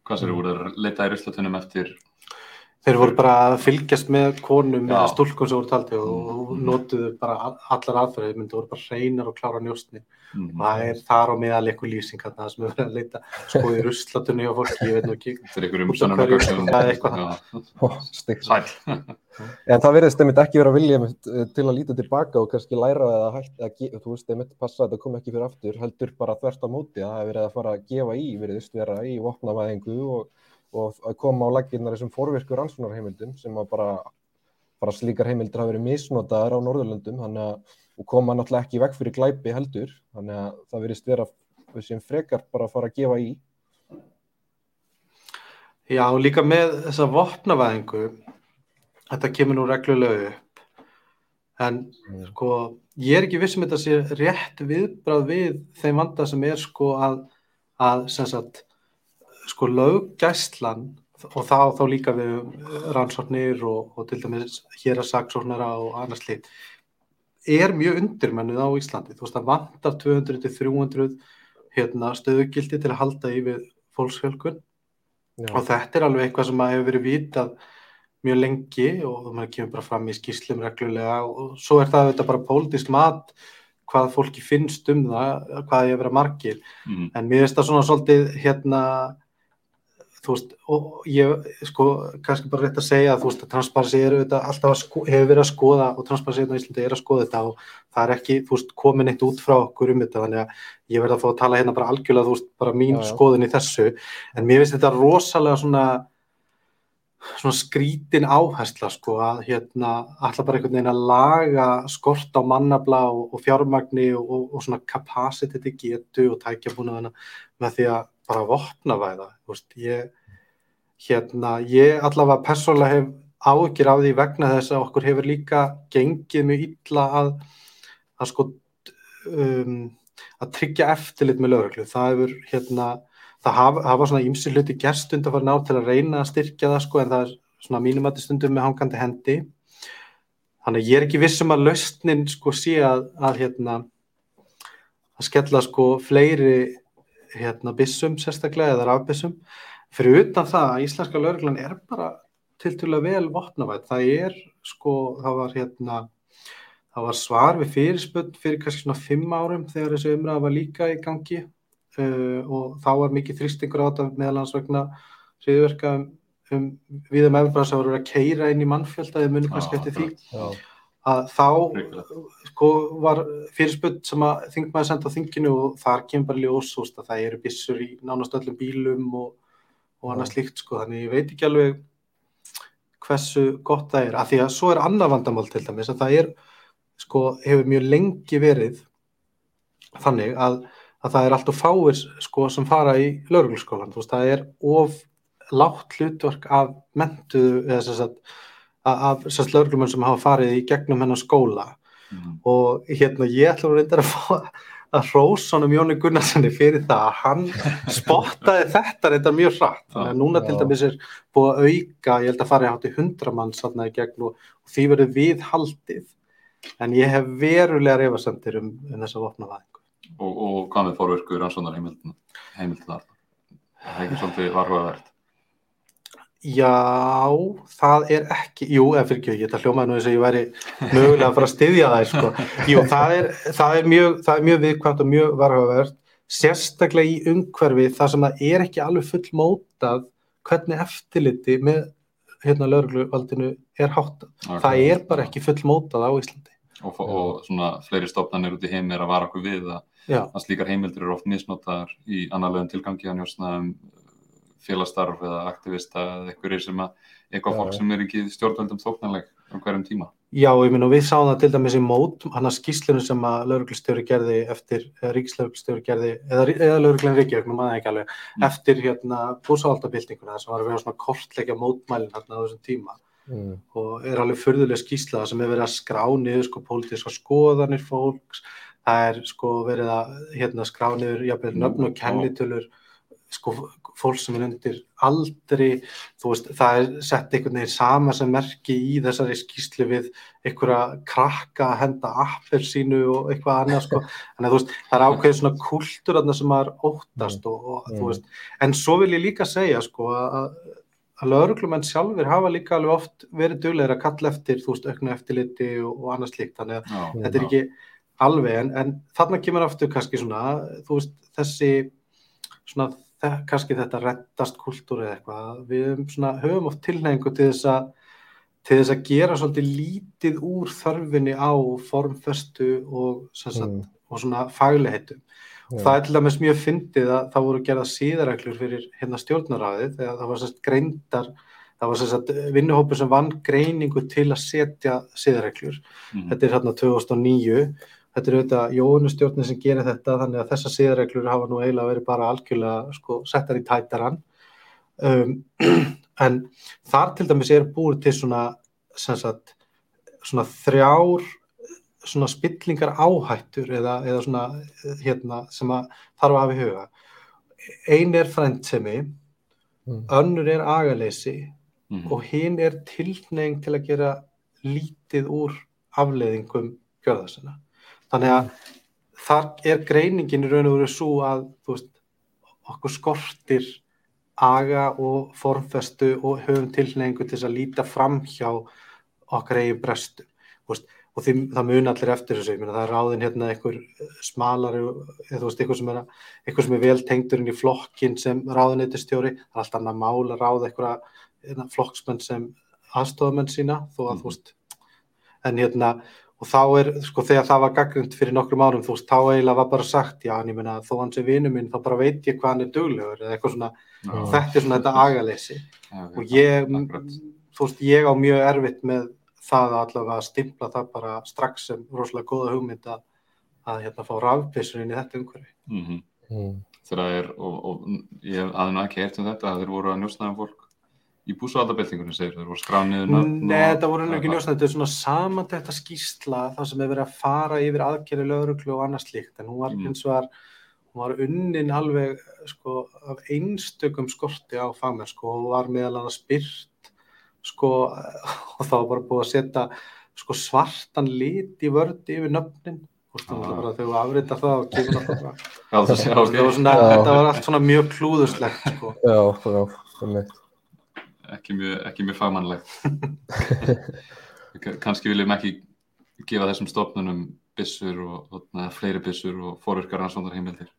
Hvað sér voru að leita í ruslatunum eftir Þeir voru bara að fylgjast með konum eða stúlkum sem voru taldi og, Mm. og notuðu bara all- allar aðferðið, myndu voru bara hreinar og klára njóstni. Mhm. Það er þar á meðal eitthvað lýsing þarna sem er verið að leita sko í ruslatunni hjá fólki, ég veit nú ekki. Er það er *laughs* eitthvað Já, Stygt. Sæl. *laughs* En það verðist einmitt ekki vera einmitt, eh, til að líta tilbaka og kannski læra eða hægt að gefa, þú veist, einmitt passa að þetta kom ekki fyrir aftur, heldur bara þvert á móti að það verið að fara að gefa í, veriðist vera í vopnavæðingu og, og að koma á laggirnar þessum forvirkur rannsóknarheimildum sem að bara, bara slíkar heimildir hafa verið misnotaðar á Norðurlöndum, að, og koma náttúrulega ekki vekk fyrir glæpi heldur, þannig að það verðist vera sem frekar bara að fara að gefa í. Já, líka með þessa vopnavæðingu, þetta kemur nú reglulega upp, en Mm. sko, ég er ekki viss um þetta sé rétt viðbrað við þeim vanda sem er sko að, að sem sagt, sko löggæslan og þá, þá líka við rannsóknir og, og til dæmis hér að saksóknara og annars slíkt er mjög undirmennuð á Íslandi. Þú veist, það vantar 200-300 hérna, stöðugildi til að halda í við fólksfjölkun og þetta er alveg eitthvað sem að hefur verið vitað mjög lengi og maður kemur bara fram í skýslum reglulega og svo er það auðvitað bara pólitísk mat hvað fólki finnst um það, hvað ég að vera margir Mhm. en mér finnst það svona svolítið hérna þú veist, og ég sko kannski bara rétt að segja að þú veist að Transparency er auðvitað alltaf að sko, hefur verið að skoða og Transparency hérna á Íslandi er að skoða þetta og það er ekki, þú veist, komin eitt út frá okkur um þetta, þannig að ég verð að fá að tala hérna bara algjörlega, þú veist, bara mín Já, já. skoðun í þessu, en mér finnst þetta rosalega svona svona skrítin áhersla sko að hérna alltaf bara einhvern veginn að laga skort á mannabla og, og fjármagni og, og, og svona capacity til getu og tækjabúnaðina með því að bara vopnavæða þú veist, ég hérna, ég allavega persónulega hef áhyggjur af því vegna þess að okkur hefur líka gengið mjög illa að að sko um, að tryggja eftirlit með lögreglu. Það hefur hérna það hafa, hafa svona ímsi hluti gerst undan farin ár til að reyna að styrkja það sko en það er svona mínum að stundum með hangandi hendi. Þannig að ég er ekki vissum að lausnin sko sé að, að hérna að skella sko fleiri hérna bissum sérstaklega eða rafbissum fyrir utan það að íslenska lögreglan er bara tiltölulega vel vopnavætt það er sko það var hérna það var svar við fyrirspöld fyrir kannski svona fimm árum þegar þessi umræða var líka í gangi og þá var mikið þrýstingur á þetta meðal hans vegna hriðverka um, um við um efrbræðs að voru að keira inn í mannfjöld að þið muni kannski eftir því. já, að þá sko var fyrirspöld sem að þingmaður senda á þinginu og þar kemur bara ljós að það eru byssur í nánast öllum bílum og, og annað slíkt sko. Þannig ég veit ekki alveg hversu gott það er. Af því að svo er annað vandamál til dæmis að það er sko hefur mjög lengi verið þannig að, að það er alltaf fáir sko sem fara í laurugluskólan þú veist það er of látt hlutverk af mentuðu eða sem sagt af, sagt lauruglumenn sem hafa farið í gegnum hennar skóla. Mhm. og hérna ég ætla að reynda að fá að hrósa honum Jóni Gunnarssoni fyrir það að hann *laughs* spottaði þetta reynda mjög hratt. Þannig að núna til dæmis er búið að auka ég held að fara í hátti hundra mann þarna í gegn og, og því verður við haldið en ég hef verulega reyfasendir um, um þessa vopnavæðingu Og, og hvað með forverku rannsóknar heimildunar? Það er ekki svolítið varhugaverð. Já, það er ekki, jú, fyrir ekki, ég ætla að hljóma nú þess að ég væri mögulega að fara að styðja það, sko. Jú, það er, það er mjög, það er mjög viðkvæmt og mjög varhugavert, sérstaklega í umhverfi þar sem það er ekki alveg full mótað hvernig eftirliti með hérna laurugluvaldinu er háttað. Það er bara ekki full mótað á Íslandi. Og, og svona fleiri stofnanir út í heim er að vara okkur við að, að slíkar heimildir eru oft misnotaðar í annarlegum tilgangi að njósna um félagstarf eða aktivista eða einhverjir sem að, eitthvað Já, fólk sem er ekki stjórnvöldum þóknarleg um hverjum tíma. Já, ég minn og við sáum það til dæmis í mót, hann að skýslunum sem að lauruglustjóri gerði eftir, eða ríkislauruglustjóri gerði, eða, eða lauruglun Reykjavík, nú maður ekki alveg, Mm. eftir hérna búsáhaldabildinguna sem var að vera svona kortleggja mótmælin hérna á þessum tíma mm, og er alveg furðulega skýsla sem er verið að skrá niður sko pólitíska skoðanir fólks, það er sko verið að hérna skrá niður jafnvel nöfn og Já. kennitölur sko fólk sem er undir aldri, veist, það er sett einhvern veginn sama sem merki í þessari skýslu við einhverja krakka að henda appir sínu og eitthvað annað sko, *laughs* en þú veist, það er ákveðið svona kultur sem maður óttast og, og Mm. veist, en svo vil ég líka segja sko að að lauruglumenn sjálfur hafa líka alveg oft verið duglegir að kalla eftir, auknu eftirliti og, og annað slíkt, þannig að Já, þetta er ekki alveg, en, en þarna kemur aftur kannski svona, þú veist, þessi svona, þe kannski þetta rettast kultúr eða eitthvað, við svona, höfum oft tilneingu til þess að til þess að gera svolítið lítið úr þörfinni á formfestu og, sem sagt, Mm. og svona fagleheitum. Og Já. það er til dæmis mjög fyndið að það voru gerða síðareglur fyrir hérna stjórnaráðið þegar það var sérst greindar, það var sérst vinnuhópur sem vann greiningu til að setja síðareglur. Mhm. Þetta er hérna 2009. Þetta er auðvitað jónustjórnin sem gerir þetta þannig að þessar síðareglur hafa nú eiginlega verið bara algjörlega sko, settar í tætaran. Um, *clears throat* en þar til dæmis er búið til svona, sem sagt, svona þrjár svona spillingar áhættur eða, eða svona hérna, sem að þarf að hafa í huga. Ein er frændsemi, Mm. önnur er agaleysi Mhm. og hinn er tilneying til að gera lítið úr afleiðingum gjörðarsina. Þannig að þar er greiningin í raun og veru svo að þú veist, okkur skortir aga og formfestu og höfum tilneyingu til að líta fram hjá okkar eigin brestum. Þú veist, og því, það mun allir eftir þessu, meina það er ráðin hérna einhver smalari, eða þú veist, einhver sem er, sem er vel tengdur inn í flokkin sem ráðuneytistjóri, það er allt annað mál að ráða einhverja hérna, flokksmenn sem aðstofamenn sína, þó að Mhm. þú veist, en hérna, og þá er, sko, þegar það var gaggrind fyrir nokkrum árum, þú veist, þá eiginlega var bara sagt, já, en ég meina, þó hann sé vinu minn, þá bara veit ég hvað hann er duglegur, eða eitthvað svona, Já, þetta er svona þetta agaleysi já, og ég, akkurat. þú veist, ég á mjög erfitt með það að allavega að stimpla það bara strax sem rosalega góða hugmynd að, að hérna fá rafbissur inn í þetta umhverfi. Mhm. Mm. þegar það er, og, og ég hafði nú ekki heyrt um þetta, að þeir voru að njósnaða um fólk í búsvaldabeltingunni, segir þeir voru skrániður Nei, þetta voru nú ekki njósnað, þetta er svona samantækta skýrsla, það sem er verið að fara yfir aðgerri lögreglu og annað slíkt, en hún var Mm. hins vegar, hún var unnin alveg, sko, af einstökum skorti á fagmennsku og var meðal annars byrt, sko, *laughs* og þá var bara búið að setja, sko, svartan lit í vördi yfir nöfnin, þú Ah. var bara þegar við afrita það og kemur var Já. þetta var allt svona mjög klúðuslegt, sko. Já, já, einmitt. Ekki mjög, ekki mjög fagmannlegt. *laughs* Kanski viljum ekki gefa þessum stofnunum byssur og, og na, fleiri byssur og forurkar rannsóndar heimildir.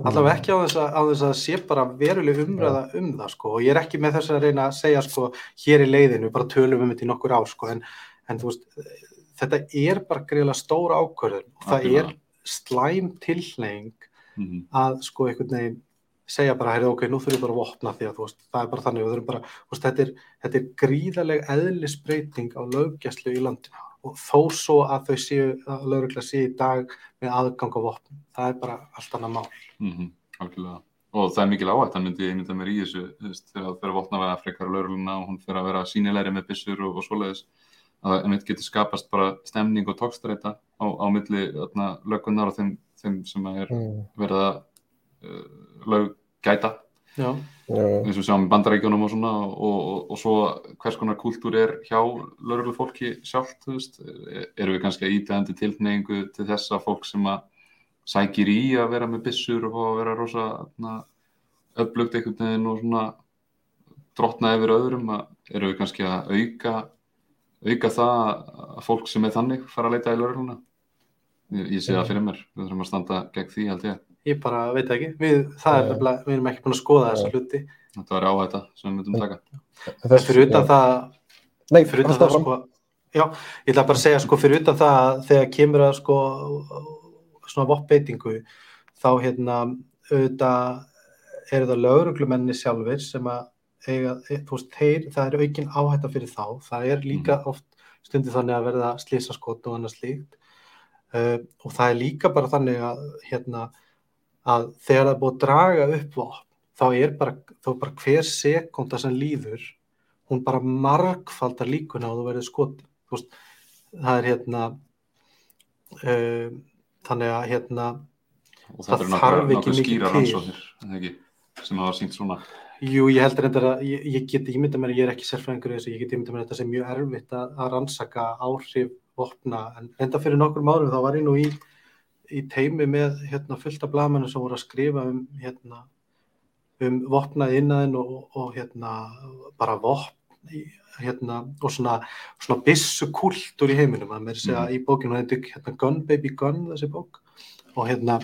allavega ekki á þess, að, á þess að sé bara veruleg umræða um það sko og ég er ekki með þess að reyna að segja sko hér í leiðinu, bara tölum um þetta í nokkur ár sko en, en þú veist þetta er bara greiðlega stóra ákvörðun og það er slæm tilneying Mm að sko einhvern veginn segja bara, heyrðu ok, nú þurfum við bara að vopna því að þú veist, það er bara þannig, við þurfum bara þú veist, þetta, er, þetta er gríðaleg eðlisbreyting á löggæslu í landinu og þó svo að þau séu að lögregla séu í dag með aðgang á vopn, það er bara allt annað mál -hmm. Algjörlega. Og það er mikil áhætt, hann myndi einmitt að mér í þessu, þú veist, þegar það fyrir að vopna við frekar lauruluna og hún fyrir að vera sínilegri með byssur og, og svoleiðis, að einmitt getur skapast bara stemning og tókstreita á, á milli öðna, löggunnar og þeim, þeim sem að er Mm. verið að löggæta, Já, Já, eins og sjáum í bandarækjunum og svona og, og, og svo hvers konar kúltúr er hjá laurulufólki sjálft, þú veist, eru við kannski að ítaðandi tilneyingu til þessa fólk sem að sækir í að vera með byssur og að vera rosa upplugt einhvern veginn og svona drotna yfir öðrum að eru við kannski að auka auka það að fólk sem er þannig fara að leita í lauruluna ég, ég sé það fyrir mér, við þurfum að standa gegn því held ég, ég bara veit ekki. Við, það er nefnilega, við erum ekki búin að skoða þessa hluti. Þetta var áhætta sem við myndum taka. en fyrir utan það, Nei, fyrir utan það sko, já, ég ætla bara að segja sko fyrir utan það að þegar kemur að sko svona voppbeitingu þá hérna auðvitað eru það lögreglumenni sjálfir sem að eiga, þú veist, þeir, það er aukin áhætta fyrir þá, það er líka oft stundið þannig að verða slísaskot og annað slíkt. Uh, og það er líka bara þannig að hérna að þegar það búið að draga upp vopn, þá er bara, þá er bara hver sekunda sem líður hún bara margfaldar líkuna og þú verður skot veist, það er hérna uh, þannig að hérna Það þarf ekki mikið til. ekki, sem hafa sínt svona jú, ég heldur reyndar að ég, ég get ímynda mér, ég er ekki sérfræðingur í þessu, ég get ímynda mér að þetta sé mjög erfitt að, að rannsaka áhrif vopna, en reynda fyrir nokkur árum þá var ég nú í, í teimi með hérna fullt af blamennum sem voru að skrifa um hérna um vopnað innaðin og, og hérna bara vopn hérna, og svona, svona bissu kultúr í heiminum. Að mér segja Mhm. í bókinu hún heitir hérna, Gun Baby Gun þessi bók. Og hérna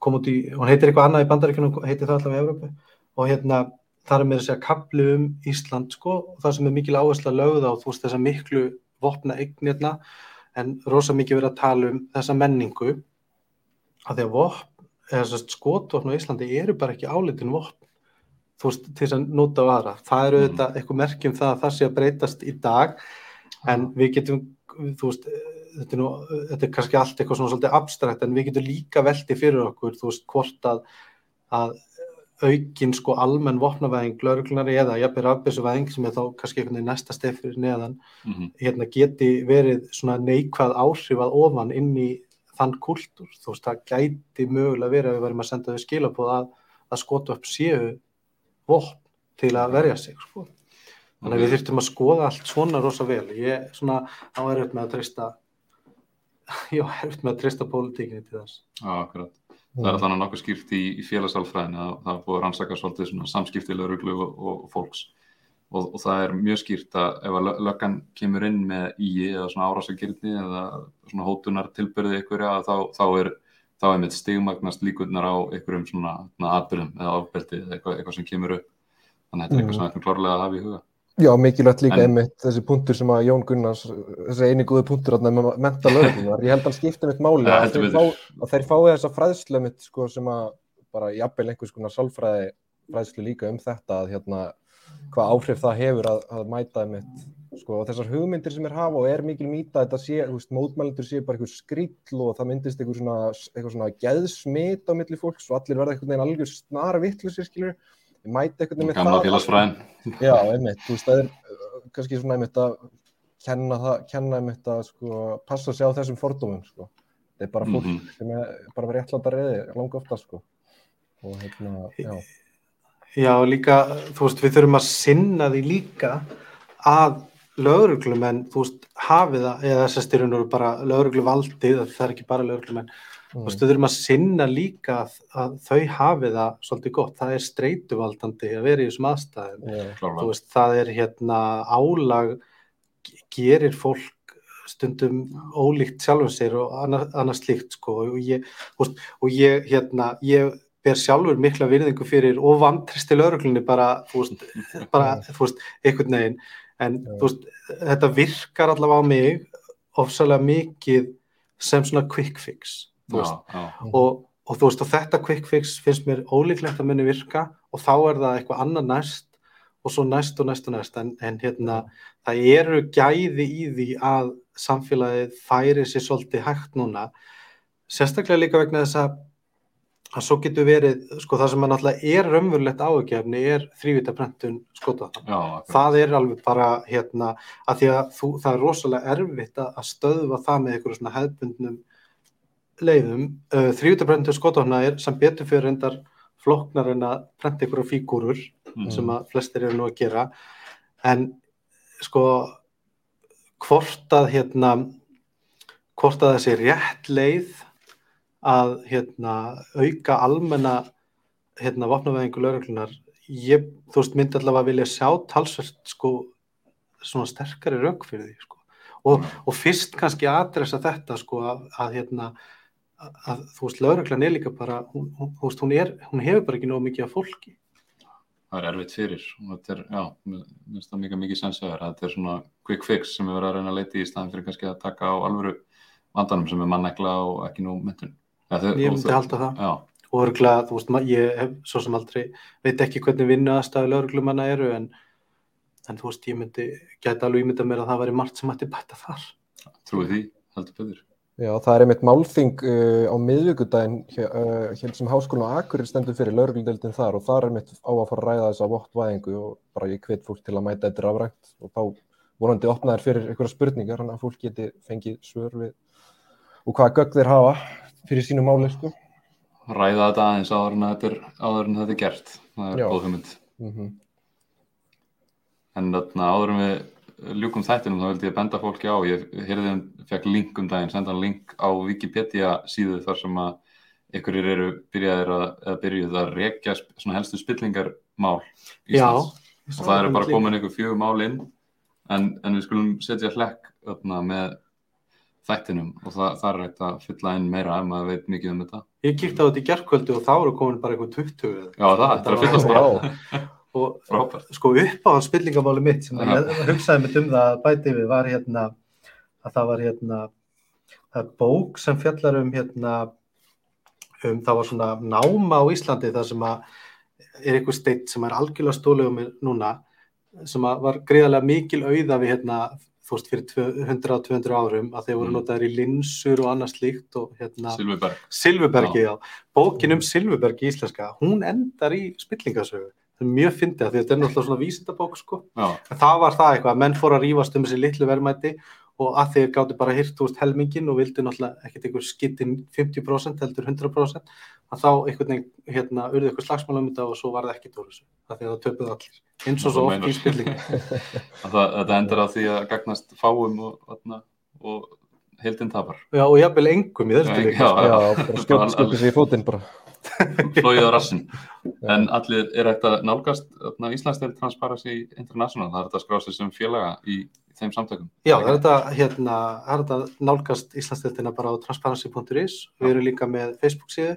kom út í, hún heitir eitthvað annað í bandaríkjunum heitir það allavega í Evrópu. Og hérna þar er mér að segja kapli um Ísland sko og það sem er mikil áhersla lögð á þú veist þessa miklu vopna eignirna en rosa mikið verið að tala um þessa menningu að því að skotvopn á Íslandi eru bara ekki álitin vopn þú veist, til að nota á aðra. Það eru Mhm. auðvitað eitthvað merkjum það að það sé að breytast í dag en við getum, þú veist, þetta er, nú, þetta er kannski allt eitthvað svona svolítið abstrakt en við getum líka velti fyrir okkur, þú veist, hvort að, að aukin sko almenn vopnavæðing lögreglunari eða jafnir afbyrsuvæðing sem er þá kannski einhvern veginn næsta stef fyrir neðan Mhm. hérna geti verið svona neikvæð áhrif að ofan inn í þann kultúr, þú veist, það gæti mögulega verið að við verðum að senda þau skilabóð að, að skota upp séu vopn til að verja sig sko. þannig að við þurftum að skoða allt svona rosa vel ég svona á erfitt með að treysta *laughs* ég á erfitt með að treysta pólitíkinni til þess akkurat. Það er allan nokkuð skýrt í, í félagsalfræðinu að það er búið að rannsaka svolítið svona samskiptilega ruglu og, og, og fólks. Og, og það er mjög skýrt að ef að lö- löggan kemur inn með í eða svona árásagirni eða svona hótunar tilbyrði ykkur þá, þá er þá er mitt stigmagnast líkurnar á einhverjum svona, atbyrðum eða ofbeldi eða eitthvað, eitthvað sem kemur upp. Þannig að þetta er eitthvað sem þetta klárlega að hafa í huga Já, mikilvægt líka En- einmitt þessi punktur sem að Jón Gunnars, þessi eini góði punktur með menta lögreglunar, ég held að hann skipti mitt máli Ja, að, þeir fá, að þeir fái þessa fræðslu mitt sko sem að bara jafnvel einhvers konar sálfræði fræðslu líka um þetta að hérna hvað áhrif það hefur að, að mæta mitt sko og þessar hugmyndir sem er hafa og er mikil mýta þetta sé, þú veist, mótmælendur sé bara einhver skrill og það myndist einhver svona, eitthvað svona geðsmit á milli fólks og allir verða einhvern veginn algjör snara vittlusir skilur, mæta einhvern veginn með Gamla það félagsfræðin Já, einmitt, þú veist, það er uh, kannski svona einmitt að kenna það, kenna einmitt að sko, passa sig á þessum fordómum, sko. Það er bara fólk Mhm. sem er bara verið réttlátt að reyði, langa ofta, sko. Og hérna, já. Já, líka, þú veist, við þurfum að sinna því líka að lögreglumenn, þú veist, hafi það, eða þess að styrjun eru bara lögregluvaldið, það er ekki bara lögreglumenn, þú veist, við þurfum að sinna líka að, að þau hafi það svolítið gott, það er streituvaldandi að vera í þessum aðstæðum, klárlega. veist, það er hérna álag ge- gerir fólk stundum ólíkt sjálfum sér og annað, annað slíkt sko. Og ég, veist, og ég hérna, ég ber sjálfur mikla virðingu fyrir og vantristi lauruglunni bara, þú veist, *laughs* bara, þú veist, einhvern veginn, en veist, þetta virkar allavega á mig ofsalega mikið sem svona quick fix, þú veist, Já, já, og, og þú veist, og þetta quick fix finnst mér ólíklegt að muni virka og þá er það eitthvað annað næst og svo næst og næst og næst. En, en hérna, það eru gæði í því að samfélagið færi sér svolítið hægt núna. Sérstaklega líka vegna þess að að svo getur verið, sko það sem að náttúrulega er raunverulegt áhugjefni er þrývitaprentun skotað já, akkurat. það er alveg bara hérna að því að þú, það er rosalega erfitt að að stöðva það með einhverju svona hefðbundnum leiðum uh, þrjútabrendur skotofna er sem betur fyrir reyndar flokknar en að prenta einhverju fígúrur Mhm. sem að flestir eru nú að gera en sko hvort að hérna hvort að þessi rétt leið að hérna auka almenna hérna vopnaveðingu lauruglunar ég, þú veist, myndi allavega að vilja sjá talsvert sko svona sterkari rauk fyrir því sko og, og fyrst kannski adressa þetta sko að, að hérna að, þú veist, lauruglan er líka bara hún, hún, hún, er, hún hefur bara ekki nóg mikið af fólki. Það er erfitt fyrir. Og þetta er, já, finnst það mikið mikið sens að þetta er svona quick fix sem við verðum að reyna að leita í staðan fyrir kannski að taka á alvöru vandanum sem er mannekla og ekki nú myndun. Ja, ég myndi halda það. Já, og örgulega, þú veist, ég hef svo sem aldrei veit ekki hvernig vinnu aðstæðu lauruglumanna eru en, en þú veist, ég myndi gæti alveg ímynda mér að það væri margt sem ætti bæta þar. Trúið því, heldur betur. Já, það er einmitt málþing uh, á miðvíkudaginn uh, hér sem háskólinn á Akureyri stendur fyrir laurugludeildin þar og þar er einmitt á að fara að ræða þessa vottvæðingu og bara ég hvet fólk til að mæta þetta rafrænt og þá vonandi opnaðir fyrir einhverja spurningar þannig að fólk geti fengið svör við og hvaða gögg þeir hafa fyrir sínu máli, sko. Ræða þetta aðeins áður en þetta er, áður en þetta er gert. Það er góð hugmynd. Mm En þarna áður en við ljúkum þættinum þá vildi ég benda fólki á, ég heyrði um, fekk link um daginn, senda hann link á Wikipedia síðu þar sem að einhverjir eru byrjaðir að, eða byrjuð að rekja svona helstu spillingarmál Já, Íslands. Og það eru bara komin einhver fjögur mál inn en, en við skulum setja hlekk öfna, með þættinum og það, það er hægt að fylla inn meira ef maður veit mikið um þetta. Ég kíkti á þetta í gerkvöldu og þá eru komin bara eitthvað 20 eða Já, það, þetta er að fyllast bara *laughs* og frábært sko upp á spillingamáli mitt sem Já. ég hugsaði mitt um það að bæti við var hérna að það var hérna það bók sem fjallar um hérna um það var svona náma á Íslandi þar sem að er einhver steitt sem er algjörlega stólið um mér núna sem að var greiðarlega mikil auða við hérna þú veist fyrir 100-200 árum að þeir voru Mm. notaðir í linsur og annað slíkt og hérna Silviberg Silfurbergi, já. Bókin um Silfurbergi í íslenska, hún endar í spillingasögu. Það er mjög fyndið af því að þetta er náttúrulega svona vísindabók, sko. Það var það eitthvað, að menn fóru að rífast um þessi litlu verðmæti og að þeir gáttu bara hirt úr helmingin og vildu náttúrulega ekkert einhver skittin 50% heldur 100% að þá einhvern veginn, hérna, urðu eitthvað slagsmál um þetta og svo var það ekki þessu. Það því að það töpuðu allir. Eins og svo oft í spillingu. *laughs* það, þetta endur á því að gagnast fáum og, og, og heildin tapar Já, og jafnvel engum í þessu Já, flóið á rassin en allir er að nálgast Íslandsdeil Transparency International það er þetta að skrá sig sem félaga í, þeim samtökum Já, það er þetta, hérna, það er þetta nálgast Íslandsdeildina bara á transparency.is. Við erum líka með Facebook síðu.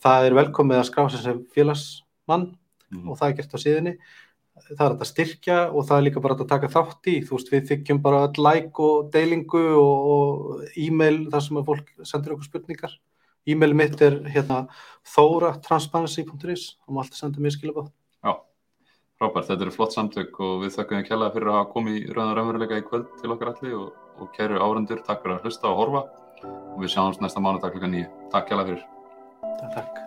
Það er velkomið að skrá sig sem félagsmann Mhm. og það er gert á síðunni. Það er þetta styrkja og það er líka bara að taka þátt í. Þú veist, við þykjum bara like og deilingu og, e-mail þar sem að fólk sendur okkur spurningar. E-mail mitt er hérna þóra.transparency.is og maður alltaf senda mér skilabóð. Já, frábært, þetta eru flott samtök og við þakkum þér kjærlega fyrir að hafa komið í rauðan raunveruleika í kvöld til okkar allir og, og kæru árendur, takk fyrir að hlusta og horfa og við sjáumst næsta mánudag klukkan nýju. Takk kjærlega fyrir. Takk.